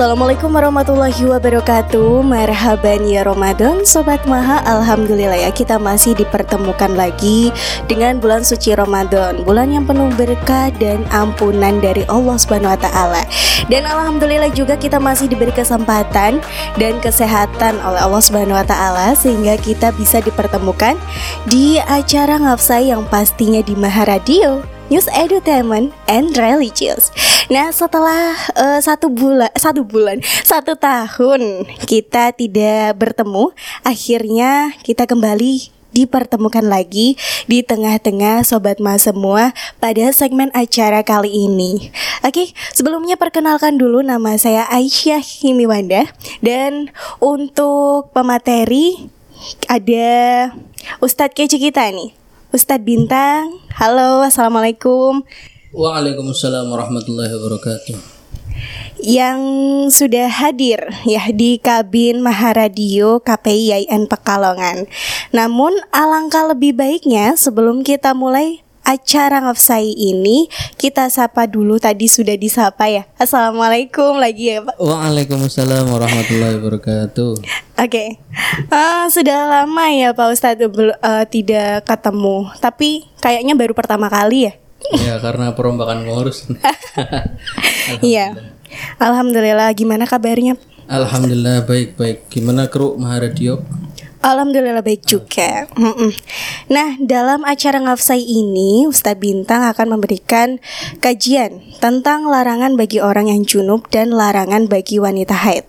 Assalamualaikum warahmatullahi wabarakatuh Marhaban ya Ramadan Sobat Maha Alhamdulillah ya kita masih dipertemukan lagi Dengan bulan suci Ramadan Bulan yang penuh berkah dan ampunan dari Allah Subhanahu Wa Taala. Dan Alhamdulillah juga kita masih diberi kesempatan Dan kesehatan oleh Allah Subhanahu Wa Taala Sehingga kita bisa dipertemukan Di acara ngafsai yang pastinya di Maha Radio News Entertainment and Religious. Nah, setelah uh, satu bulan, satu bulan, satu tahun kita tidak bertemu, akhirnya kita kembali dipertemukan lagi di tengah-tengah sobat mas semua pada segmen acara kali ini. Oke, sebelumnya perkenalkan dulu nama saya Aisyah Himiwanda dan untuk pemateri ada Ustadz kece kita nih. Ustadz Bintang, halo, assalamualaikum. Waalaikumsalam warahmatullahi wabarakatuh. Yang sudah hadir ya di kabin Maharadio KPI IAIN Pekalongan. Namun alangkah lebih baiknya sebelum kita mulai acara ngafsai ini kita sapa dulu tadi sudah disapa ya. Assalamualaikum lagi ya Pak. Waalaikumsalam warahmatullahi wabarakatuh. Oke, okay. uh, sudah lama ya Pak Ustadz uh, tidak ketemu, tapi kayaknya baru pertama kali ya. Ya karena perombakan ngurus. Iya. Alhamdulillah. Gimana kabarnya? Alhamdulillah baik baik. Gimana kru Maharadio? Alhamdulillah baik juga. Nah, dalam acara ngafsai ini, Ustadz Bintang akan memberikan kajian tentang larangan bagi orang yang junub dan larangan bagi wanita haid.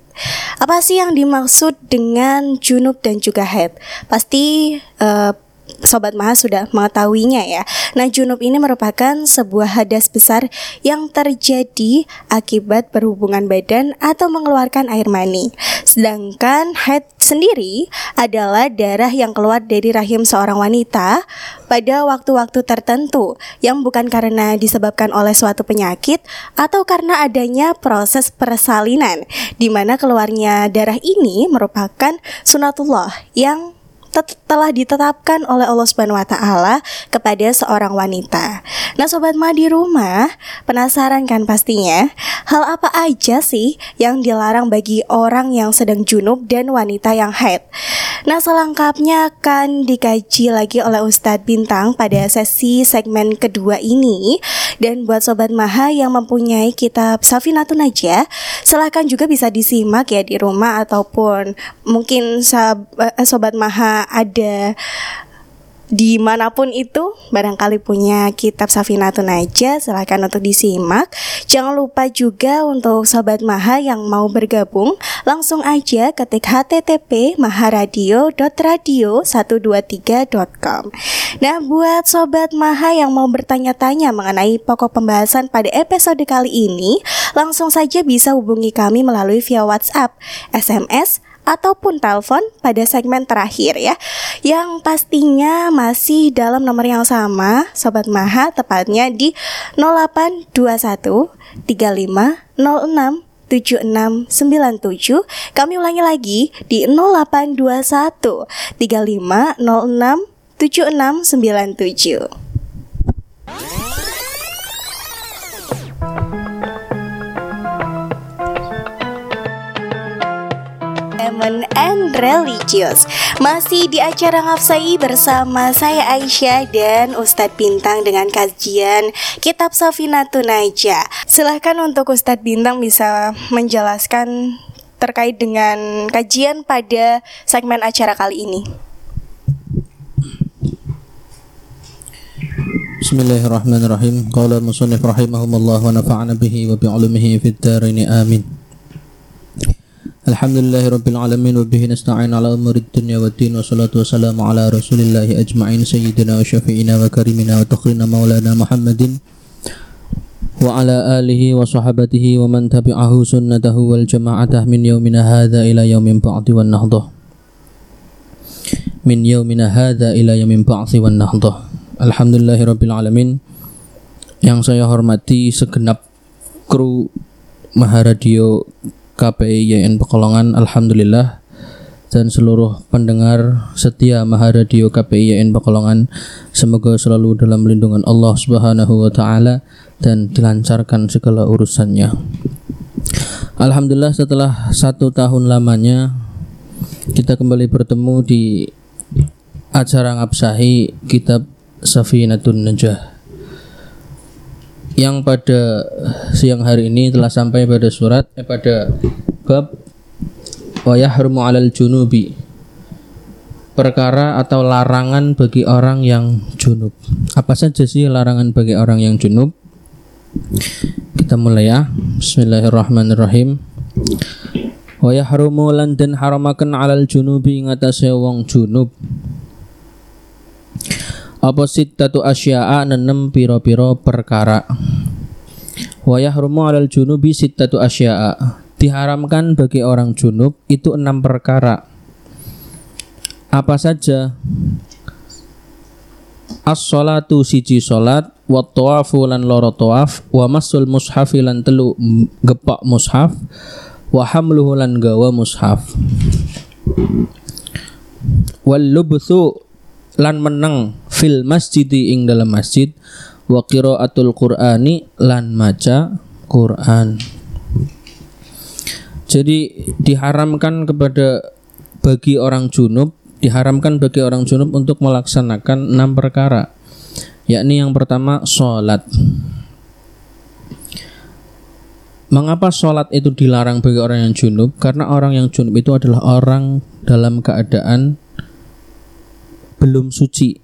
Apa sih yang dimaksud dengan junub dan juga haid? Pasti uh, Sobat Maha sudah mengetahuinya ya. Nah, junub ini merupakan sebuah hadas besar yang terjadi akibat berhubungan badan atau mengeluarkan air mani. Sedangkan haid sendiri adalah darah yang keluar dari rahim seorang wanita pada waktu-waktu tertentu yang bukan karena disebabkan oleh suatu penyakit atau karena adanya proses persalinan di mana keluarnya darah ini merupakan sunatullah yang telah ditetapkan oleh Allah Subhanahu wa taala kepada seorang wanita. Nah, sobat Ma di rumah, penasaran kan pastinya? Hal apa aja sih yang dilarang bagi orang yang sedang junub dan wanita yang haid? Nah, selengkapnya akan dikaji lagi oleh Ustadz Bintang pada sesi segmen kedua ini. Dan buat sobat Maha yang mempunyai kitab Safinatun Najah, silahkan juga bisa disimak ya di rumah ataupun mungkin eh, sobat Maha ada di mana pun itu barangkali punya kitab Safinatun aja silahkan untuk disimak. Jangan lupa juga untuk sobat Maha yang mau bergabung langsung aja ketik http maharadio.radio123.com nah buat sobat Maha yang mau bertanya-tanya mengenai pokok pembahasan pada episode kali ini langsung saja bisa hubungi kami melalui via WhatsApp SMS ataupun telepon pada segmen terakhir ya yang pastinya masih dalam nomor yang sama Sobat Maha tepatnya di 0821 35 06 7697 Kami ulangi lagi di 0821 35 06 7697 Entertainment and Religious. Masih di acara Ngafsai bersama saya Aisyah dan Ustadz Bintang dengan kajian Kitab Safinatun Naja Silahkan untuk Ustadz Bintang bisa menjelaskan terkait dengan kajian pada segmen acara kali ini. Bismillahirrahmanirrahim. Qala musannif rahimahumullah wa nafa'ana bihi wa bi'ulumihi fid dharain amin. الحمد لله رب العالمين وبه نستعين على أمور الدنيا والدين والصلاة والسلام على رسول الله أجمعين سيدنا وشفينا وكريمنا وتخرنا مولانا محمد وعلى آله وصحبته ومن تبعه سنته والجماعة من يومنا هذا إلى يوم بعث والنهضة من يومنا هذا إلى يوم بعث والنهضة الحمد لله رب العالمين yang saya hormati segenap kru Maharadio KPI YN Pekalongan Alhamdulillah dan seluruh pendengar setia Maharadio KPI YN Pekalongan semoga selalu dalam lindungan Allah Subhanahu wa taala dan dilancarkan segala urusannya. Alhamdulillah setelah satu tahun lamanya kita kembali bertemu di acara ngabsahi kitab Safinatun Najah yang pada siang hari ini telah sampai pada surat eh pada bab wa 'alal junubi perkara atau larangan bagi orang yang junub. Apa saja sih larangan bagi orang yang junub? Kita mulai ya. Bismillahirrahmanirrahim. Wa lan den haramaken 'alal junubi ngatasé wong junub. Apa sittatu asya'a nenem piro-piro perkara. Wa yahrumu 'alal junubi sittatu asya'a. Diharamkan bagi orang junub itu enam perkara apa saja As-salatu siji salat wa tawafu lan loro tawaf wa masul mushaf lan telu gepak mushaf wa hamluhu lan gawa mushaf wal lubthu lan meneng fil masjidi ing dalam masjid wa qiraatul qur'ani lan maca Quran jadi diharamkan kepada bagi orang junub diharamkan bagi orang junub untuk melaksanakan enam perkara yakni yang pertama sholat Mengapa sholat itu dilarang bagi orang yang junub? Karena orang yang junub itu adalah orang dalam keadaan belum suci.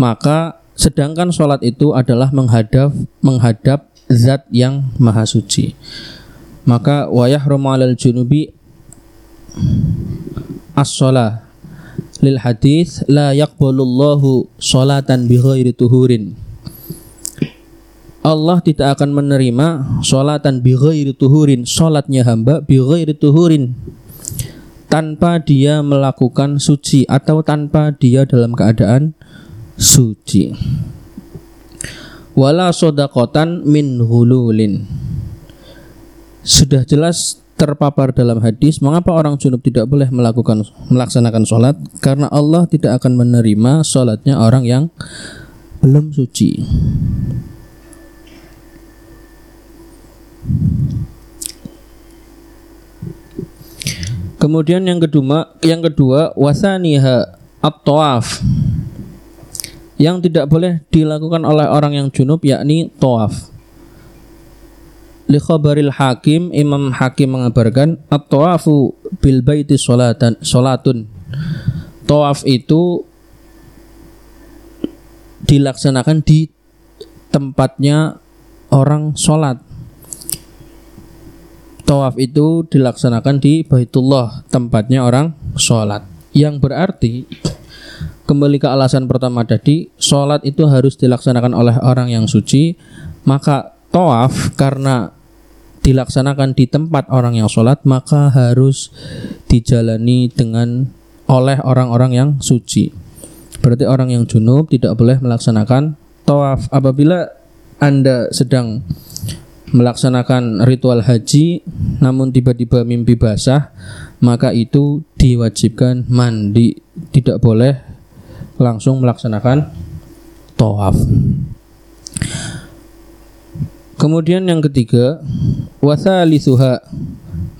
Maka sedangkan sholat itu adalah menghadap menghadap zat yang maha suci. Maka wayah romalal junubi as-shalah lil hadis la yaqbalullahu salatan bi ghairi tuhurin Allah tidak akan menerima salatan bi ghairi tuhurin salatnya hamba bi ghairi tuhurin tanpa dia melakukan suci atau tanpa dia dalam keadaan suci. Wala sodakotan min hululin. Sudah jelas terpapar dalam hadis mengapa orang junub tidak boleh melakukan melaksanakan sholat? Karena Allah tidak akan menerima sholatnya orang yang belum suci Kemudian yang kedua, yang kedua wasaniha at-tawaf. Yang tidak boleh dilakukan oleh orang yang junub yakni tawaf. Li hakim Imam Hakim mengabarkan at-tawafu bil baiti salatan salatun tawaf itu dilaksanakan di tempatnya orang sholat tawaf itu dilaksanakan di Baitullah tempatnya orang sholat yang berarti kembali ke alasan pertama tadi sholat itu harus dilaksanakan oleh orang yang suci maka tawaf karena dilaksanakan di tempat orang yang sholat maka harus dijalani dengan oleh orang-orang yang suci. Berarti orang yang junub tidak boleh melaksanakan tawaf apabila Anda sedang melaksanakan ritual haji namun tiba-tiba mimpi basah maka itu diwajibkan mandi tidak boleh langsung melaksanakan tawaf Kemudian yang ketiga, wasalisuha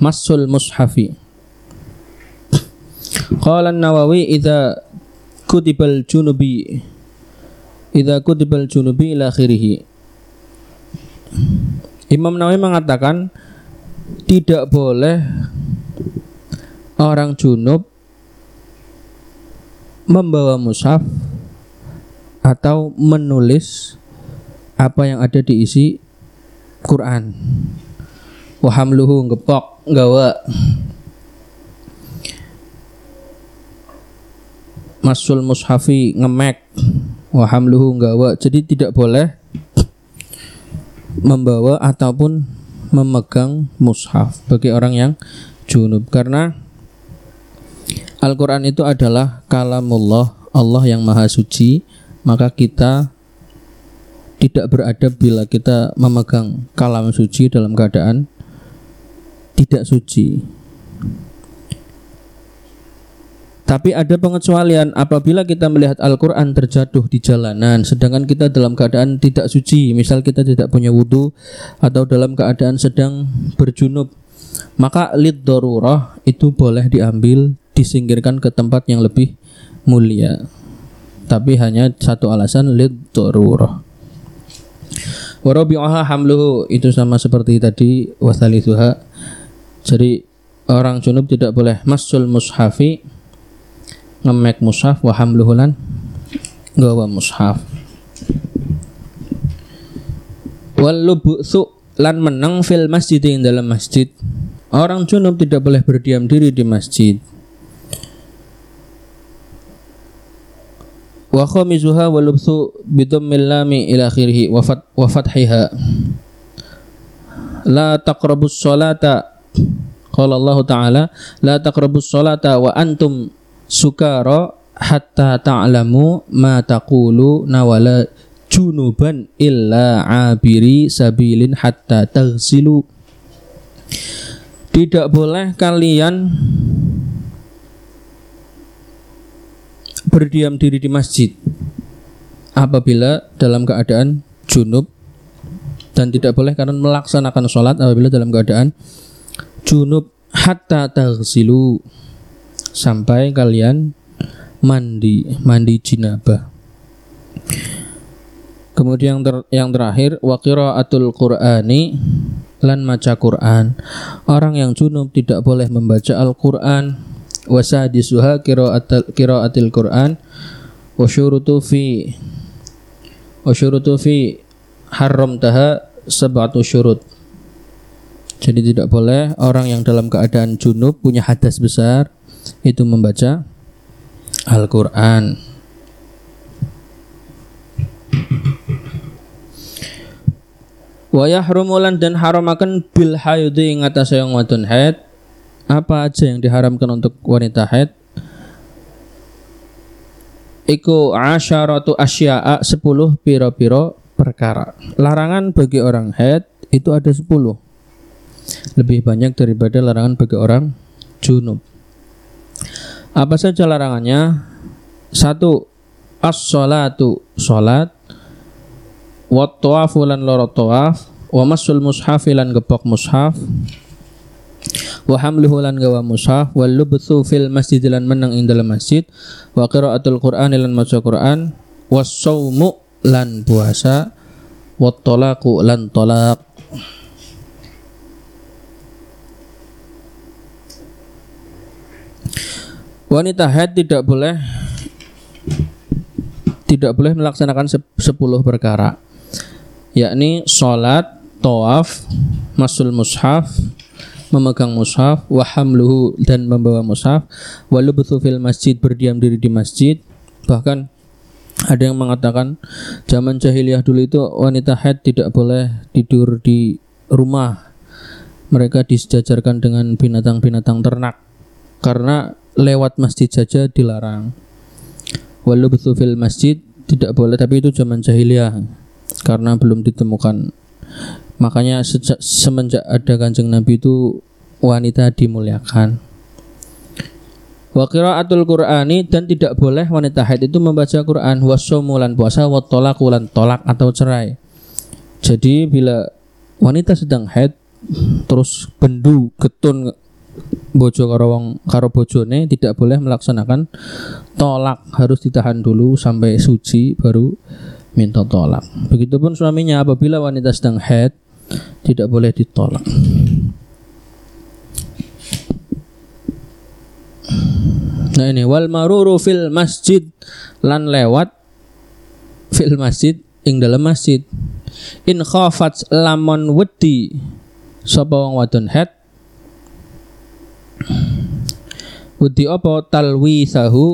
masul mushafi. Qala nawawi idza kutibal junubi idza kutibal junubi ila. Imam Nawawi mengatakan tidak boleh orang junub membawa mushaf atau menulis apa yang ada di isi Quran. Wahamluhu ngepok gawa masul mushafi ngemek wahamluhu gawa jadi tidak boleh membawa ataupun memegang mushaf bagi orang yang junub karena Al-Quran itu adalah kalamullah Allah yang maha suci maka kita tidak beradab bila kita memegang kalam suci dalam keadaan tidak suci. Tapi ada pengecualian apabila kita melihat Al-Quran terjatuh di jalanan, sedangkan kita dalam keadaan tidak suci, misal kita tidak punya wudhu atau dalam keadaan sedang berjunub, maka lid darurah itu boleh diambil, disingkirkan ke tempat yang lebih mulia. Tapi hanya satu alasan lid darurah. Warabi'aha hamluhu itu sama seperti tadi wasalithuha. Jadi orang junub tidak boleh masul mushafi ngemek mushaf wa hamluhulan gawa mushaf. Wal lubutsu lan menang fil masjid yang dalam masjid. Orang junub tidak boleh berdiam diri di masjid. Wa khamizuha wa lubthu bidammil lami ila akhirih wa fathiha. La taqrabus salata qala Allah taala la taqrabus salata wa antum sukara hatta ta'lamu ma taqulu nawala junuban illa abiri sabilin hatta taghsilu. Tidak boleh kalian berdiam diri di masjid apabila dalam keadaan junub dan tidak boleh kalian melaksanakan sholat apabila dalam keadaan junub hatta taghsilu sampai kalian mandi mandi jinabah. Kemudian yang, ter, yang terakhir atul qur'ani lan maca Quran. Orang yang junub tidak boleh membaca Al-Quran. Wasadisuha qiraatil Quran. Wa fi wa fi haram taha sab'atu syurut. Jadi tidak boleh orang yang dalam keadaan junub punya hadas besar itu membaca Al-Quran. Wa yahrumulan dan haramakan bil hayudi ing atas wadon haid. Apa aja yang diharamkan untuk wanita haid? Iku asyaratu asya'a 10 piro-piro perkara. Larangan bagi orang haid itu ada 10 lebih banyak daripada larangan bagi orang junub apa saja larangannya? Satu, as-salatu salat. Wa tawafu lan loro tawaf wa masul mushaf lan gepok mushaf. Wa hamluhu lan gawa mushaf. Wa lubthu fil masjid lan menang ing dalam masjid. Wa qiraatul qur'an lan maca Qur'an. Wa lan puasa. Wa talaqu lan talaq Wanita haid tidak boleh tidak boleh melaksanakan sepuluh perkara yakni sholat, tawaf, masul mushaf, memegang mushaf, wahamluhu dan membawa mushaf, walubuthu fil masjid berdiam diri di masjid, bahkan ada yang mengatakan zaman jahiliyah dulu itu wanita haid tidak boleh tidur di rumah. Mereka disejajarkan dengan binatang-binatang ternak karena lewat masjid saja dilarang. Walau betul fil masjid tidak boleh tapi itu zaman jahiliyah karena belum ditemukan. Makanya sejak semenjak ada kanjeng Nabi itu wanita dimuliakan. Wa qiraatul Qur'ani dan tidak boleh wanita haid itu membaca Quran wasomulan puasa wa tolak atau cerai. Jadi bila wanita sedang haid terus bendu getun bojo karo wong karo bojone tidak boleh melaksanakan tolak. Harus ditahan dulu sampai suci baru minta tolak. Begitupun suaminya apabila wanita sedang head tidak boleh ditolak. Nah ini wal maruru fil masjid. Lan lewat fil masjid ing dalam masjid. In khafat lamon wedi sapa wong wadon head Wedi apa sahu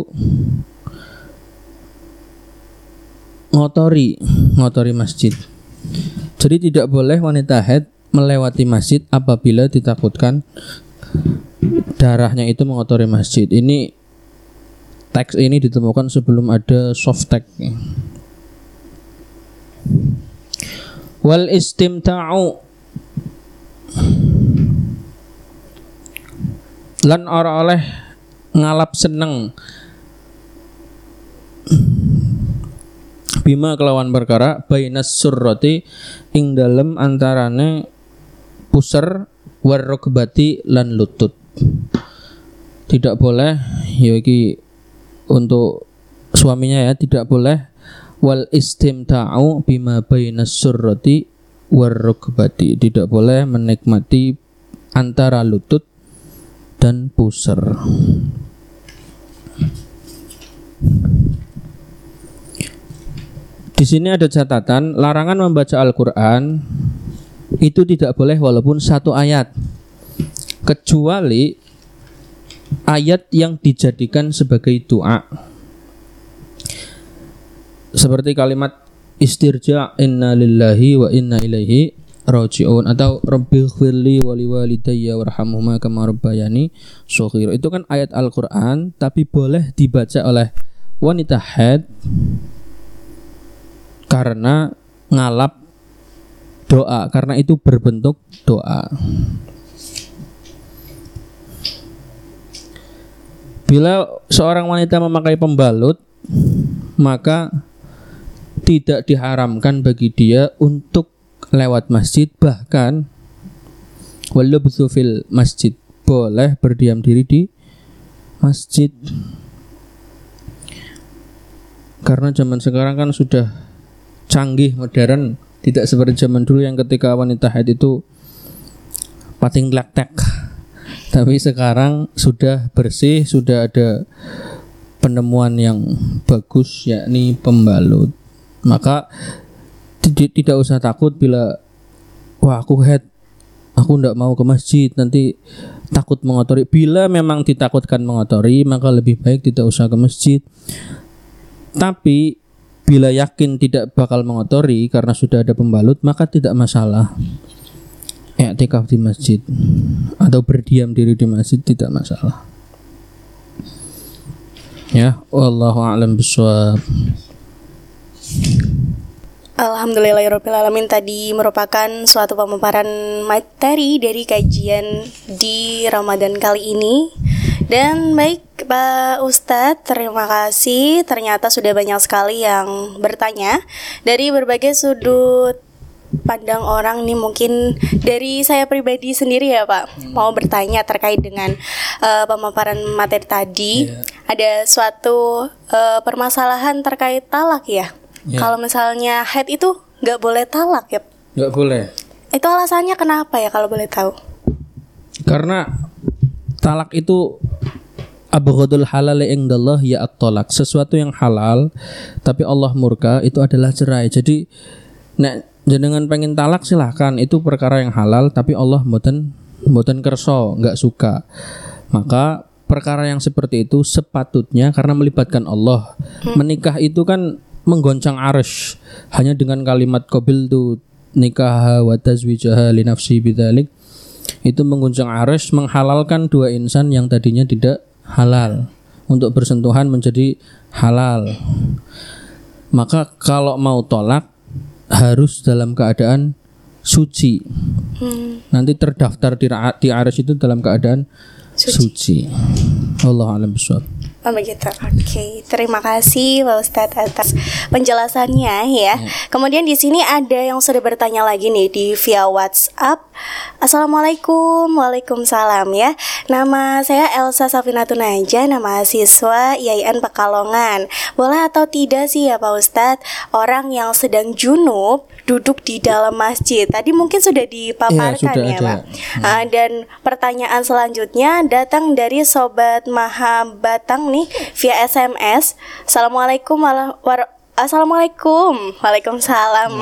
ngotori ngotori masjid. Jadi tidak boleh wanita head melewati masjid apabila ditakutkan darahnya itu mengotori masjid. Ini teks ini ditemukan sebelum ada soft tag. Wal istimta'u lan ora oleh ngalap seneng. Bima kelawan perkara bainas surroti ing dalem antarane puser warrogbati lan lutut. Tidak boleh ya iki untuk suaminya ya tidak boleh. Wal istimta'u bima bainas surrati warrogbati tidak boleh menikmati antara lutut dan puser. Di sini ada catatan larangan membaca Al-Quran itu tidak boleh walaupun satu ayat. Kecuali ayat yang dijadikan sebagai doa. Seperti kalimat istirja inna lillahi wa inna ilaihi rajiun atau rabbi khfirli wa liwalidayya warhamhuma kama rabbayani shaghira itu kan ayat Al-Qur'an tapi boleh dibaca oleh wanita haid karena ngalap doa karena itu berbentuk doa. Bila seorang wanita memakai pembalut, maka tidak diharamkan bagi dia untuk lewat masjid bahkan walau fil masjid. Boleh berdiam diri di masjid. Karena zaman sekarang kan sudah canggih modern tidak seperti zaman dulu yang ketika wanita haid itu pating tek tapi sekarang sudah bersih sudah ada penemuan yang bagus yakni pembalut. Maka tidak usah takut bila wah aku head aku ndak mau ke masjid nanti takut mengotori. Bila memang ditakutkan mengotori maka lebih baik tidak usah ke masjid. Tapi bila yakin tidak bakal mengotori karena sudah ada pembalut maka tidak masalah. I'tikaf di masjid. Atau berdiam diri di masjid tidak masalah. Ya wallahu a'lam bishawab Alhamdulillahirrahmanirrahim tadi merupakan suatu pemaparan materi dari kajian di Ramadan kali ini. Dan baik Pak Ustadz, terima kasih. Ternyata sudah banyak sekali yang bertanya. Dari berbagai sudut pandang orang nih mungkin dari saya pribadi sendiri ya Pak mau bertanya terkait dengan uh, pemaparan materi tadi. Yeah. ada suatu uh, permasalahan terkait talak ya yeah. kalau misalnya head itu nggak boleh talak ya. Nggak boleh. Itu alasannya kenapa ya kalau boleh tahu? Karena talak itu abghadul halal indallah ya at-talak. Sesuatu yang halal tapi Allah murka itu adalah cerai. Jadi nek jenengan pengen talak silahkan. Itu perkara yang halal tapi Allah mboten mboten kerso nggak suka. Maka perkara yang seperti itu sepatutnya karena melibatkan Allah. Hmm. menikah itu kan menggoncang arsh hanya dengan kalimat qabil tu nikah wa tazwijaha li nafsi bidzalik itu mengguncang arsh menghalalkan dua insan yang tadinya tidak halal untuk bersentuhan menjadi halal maka kalau mau tolak harus dalam keadaan suci. Hmm. Nanti terdaftar di di aras itu dalam keadaan suci. suci. Allah alam bisawab. Oh begitu. Oke, okay. terima kasih Pak Ustadz atas penjelasannya ya. ya. Kemudian di sini ada yang sudah bertanya lagi nih di via WhatsApp. Assalamualaikum, waalaikumsalam ya. Nama saya Elsa Safinatun Naja, nama siswa IAIN Pekalongan. Boleh atau tidak sih ya Pak Ustadz, orang yang sedang junub duduk di dalam masjid? Tadi mungkin sudah dipaparkan ya, sudah ya Pak. Hmm. Uh, dan pertanyaan selanjutnya datang dari Sobat Maha Batang nih via SMS. Assalamualaikum warahmatullahi Assalamualaikum. Waalaikumsalam.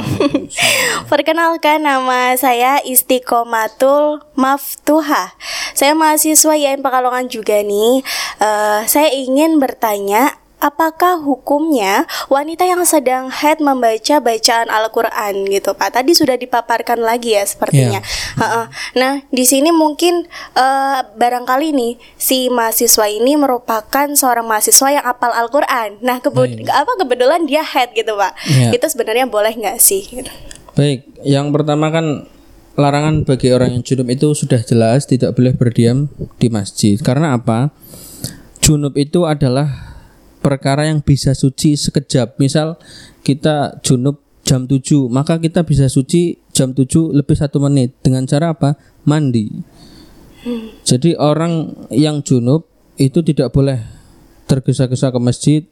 Perkenalkan nama saya Istiqomatul Maftuha. Saya mahasiswa YN Pekalongan juga nih. Uh, Saya ingin bertanya apakah hukumnya wanita yang sedang head membaca bacaan Al-Qur'an gitu Pak. Tadi sudah dipaparkan lagi ya sepertinya. Yeah. Nah, di sini mungkin uh, barangkali nih si mahasiswa ini merupakan seorang mahasiswa yang apal Al-Qur'an. Nah, kebud apa kebetulan dia head gitu, Pak. Yeah. Itu sebenarnya boleh nggak sih gitu. Baik, yang pertama kan larangan bagi orang yang junub itu sudah jelas tidak boleh berdiam di masjid. Karena apa? junub itu adalah perkara yang bisa suci sekejap. Misal kita junub jam 7, maka kita bisa suci jam 7 lebih satu menit dengan cara apa? Mandi. Jadi orang yang junub itu tidak boleh tergesa-gesa ke masjid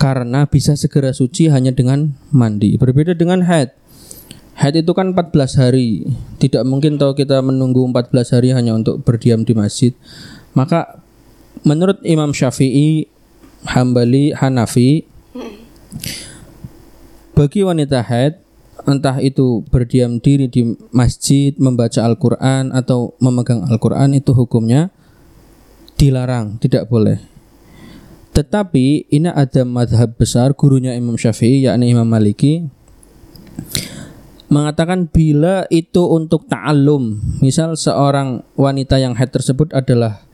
karena bisa segera suci hanya dengan mandi. Berbeda dengan haid. Haid itu kan 14 hari. Tidak mungkin tahu kita menunggu 14 hari hanya untuk berdiam di masjid. Maka menurut Imam Syafi'i, Hambali, Hanafi, bagi wanita haid entah itu berdiam diri di masjid, membaca Al-Qur'an atau memegang Al-Qur'an itu hukumnya dilarang, tidak boleh. Tetapi ini ada madhab besar gurunya Imam Syafi'i yakni Imam Maliki mengatakan bila itu untuk ta'allum misal seorang wanita yang haid tersebut adalah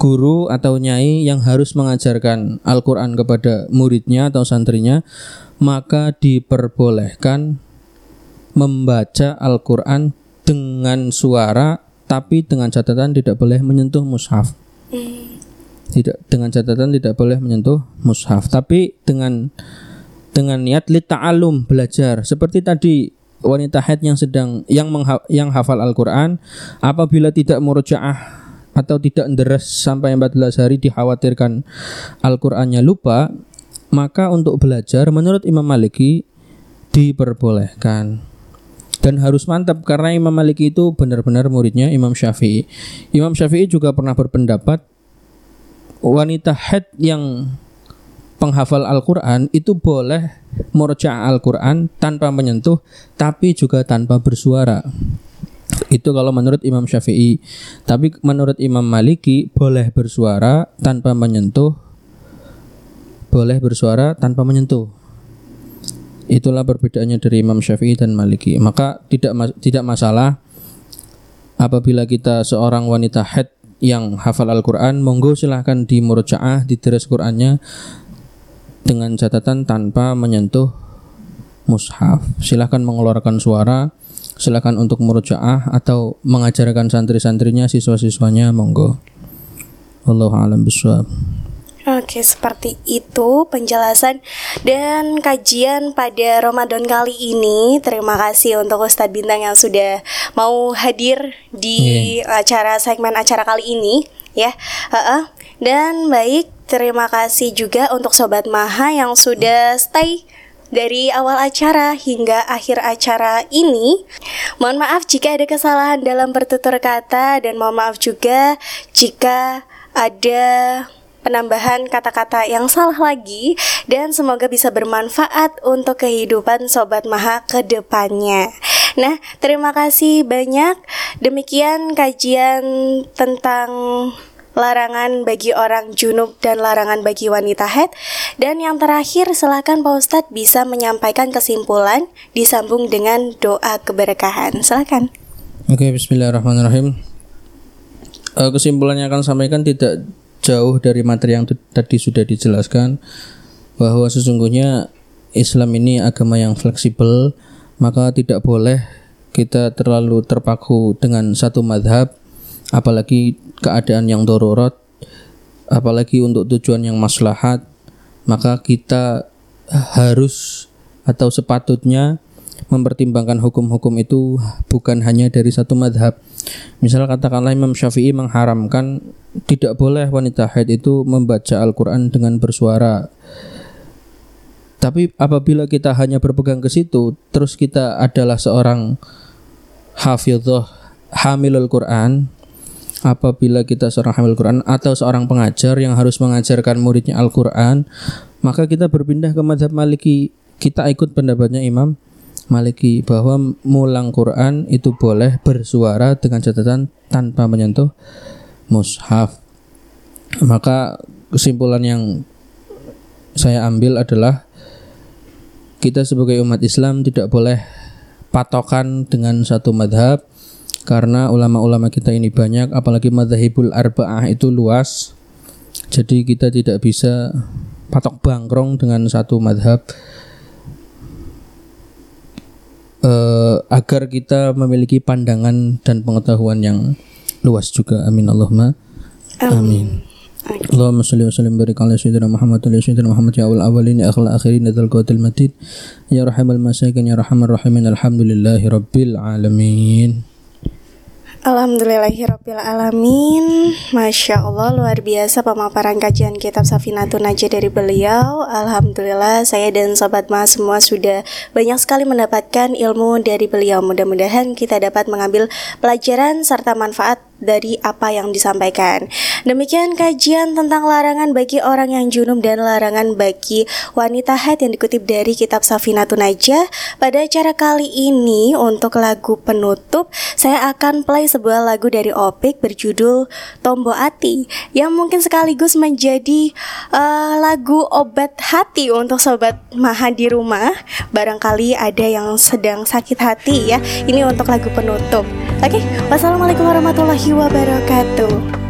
guru atau nyai yang harus mengajarkan Al-Quran kepada muridnya atau santrinya maka diperbolehkan membaca Al-Quran dengan suara tapi dengan catatan tidak boleh menyentuh mushaf. Tidak dengan catatan tidak boleh menyentuh mushaf. Tapi dengan dengan niat li ta'alum belajar. Seperti tadi wanita haid yang sedang yang mengha, yang hafal Al-Qur'an apabila tidak murojaah atau tidak deres sampai 14 hari dikhawatirkan Al-Qur'annya lupa maka untuk belajar menurut Imam Maliki diperbolehkan dan harus mantap karena Imam Maliki itu benar-benar muridnya Imam Syafi'i. Imam Syafi'i juga pernah berpendapat wanita haid yang penghafal Al-Qur'an itu boleh murja Al-Qur'an tanpa menyentuh tapi juga tanpa bersuara. Itu kalau menurut Imam Syafi'i. Tapi menurut Imam Maliki boleh bersuara tanpa menyentuh boleh bersuara tanpa menyentuh. Itulah perbedaannya dari Imam Syafi'i dan Maliki. Maka tidak tidak masalah apabila kita seorang wanita haid yang hafal Al-Qur'an, monggo silahkan di murjaah, di deres Qur'annya dengan catatan tanpa menyentuh mushaf. Silahkan mengeluarkan suara, silahkan untuk murjaah atau mengajarkan santri-santrinya, siswa-siswanya, monggo. Allahu a'lam bishawab. Oke, seperti itu penjelasan dan kajian pada Ramadan kali ini. Terima kasih untuk Ustadz Bintang yang sudah mau hadir di yeah. acara segmen acara kali ini, ya. Uh -uh. Dan baik, terima kasih juga untuk Sobat Maha yang sudah stay dari awal acara hingga akhir acara ini. Mohon maaf jika ada kesalahan dalam bertutur kata dan mohon maaf juga jika ada penambahan kata-kata yang salah lagi dan semoga bisa bermanfaat untuk kehidupan Sobat Maha ke depannya. Nah, terima kasih banyak. Demikian kajian tentang larangan bagi orang junub dan larangan bagi wanita head. Dan yang terakhir, silakan Pak Ustadz bisa menyampaikan kesimpulan disambung dengan doa keberkahan. Silakan. Oke, Bismillahirrahmanirrahim. Uh, kesimpulannya akan sampaikan tidak jauh dari materi yang tadi sudah dijelaskan bahwa sesungguhnya Islam ini agama yang fleksibel maka tidak boleh kita terlalu terpaku dengan satu madhab apalagi keadaan yang dororot apalagi untuk tujuan yang maslahat maka kita harus atau sepatutnya mempertimbangkan hukum-hukum itu bukan hanya dari satu madhab. Misal katakanlah Imam Syafi'i mengharamkan tidak boleh wanita haid itu membaca Al-Quran dengan bersuara. Tapi apabila kita hanya berpegang ke situ, terus kita adalah seorang hafidhah hamilul Quran, apabila kita seorang hamil Quran atau seorang pengajar yang harus mengajarkan muridnya Al-Quran, maka kita berpindah ke madhab maliki. Kita ikut pendapatnya Imam Maliki bahwa mulang Quran itu boleh bersuara dengan catatan tanpa menyentuh mushaf. Maka kesimpulan yang saya ambil adalah kita sebagai umat Islam tidak boleh patokan dengan satu madhab karena ulama-ulama kita ini banyak apalagi madhabul arba'ah itu luas jadi kita tidak bisa patok bangkrong dengan satu madhab uh, agar kita memiliki pandangan dan pengetahuan yang luas juga. Amin Allahumma. Amin. Amin. Allahumma salli wa sallim barik ala sayyidina Muhammad wa sayyidina Muhammad ya awal awalin ya akhal akhirin ya qawatil matid ya rahimal masakin ya rahamar rahimin alhamdulillahi rabbil alamin Alhamdulillahirrabbilalamin. Masya Allah luar biasa pemaparan kajian kitab Safinatun Najah dari beliau. Alhamdulillah saya dan Sobat Mas semua sudah banyak sekali mendapatkan ilmu dari beliau. Mudah-mudahan kita dapat mengambil pelajaran serta manfaat dari apa yang disampaikan. Demikian kajian tentang larangan bagi orang yang junub dan larangan bagi wanita haid yang dikutip dari kitab Safinatun Najah. Pada acara kali ini untuk lagu penutup saya akan play sebuah lagu dari Opik berjudul Tombo Ati yang mungkin sekaligus menjadi uh, lagu obat hati untuk sobat Maha di rumah. Barangkali ada yang sedang sakit hati ya. Ini untuk lagu penutup. Oke, okay? wassalamualaikum warahmatullahi wabarakatuh.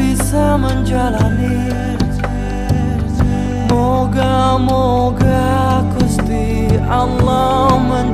bisa menjalani. Moga-moga Gusti Allah menjalani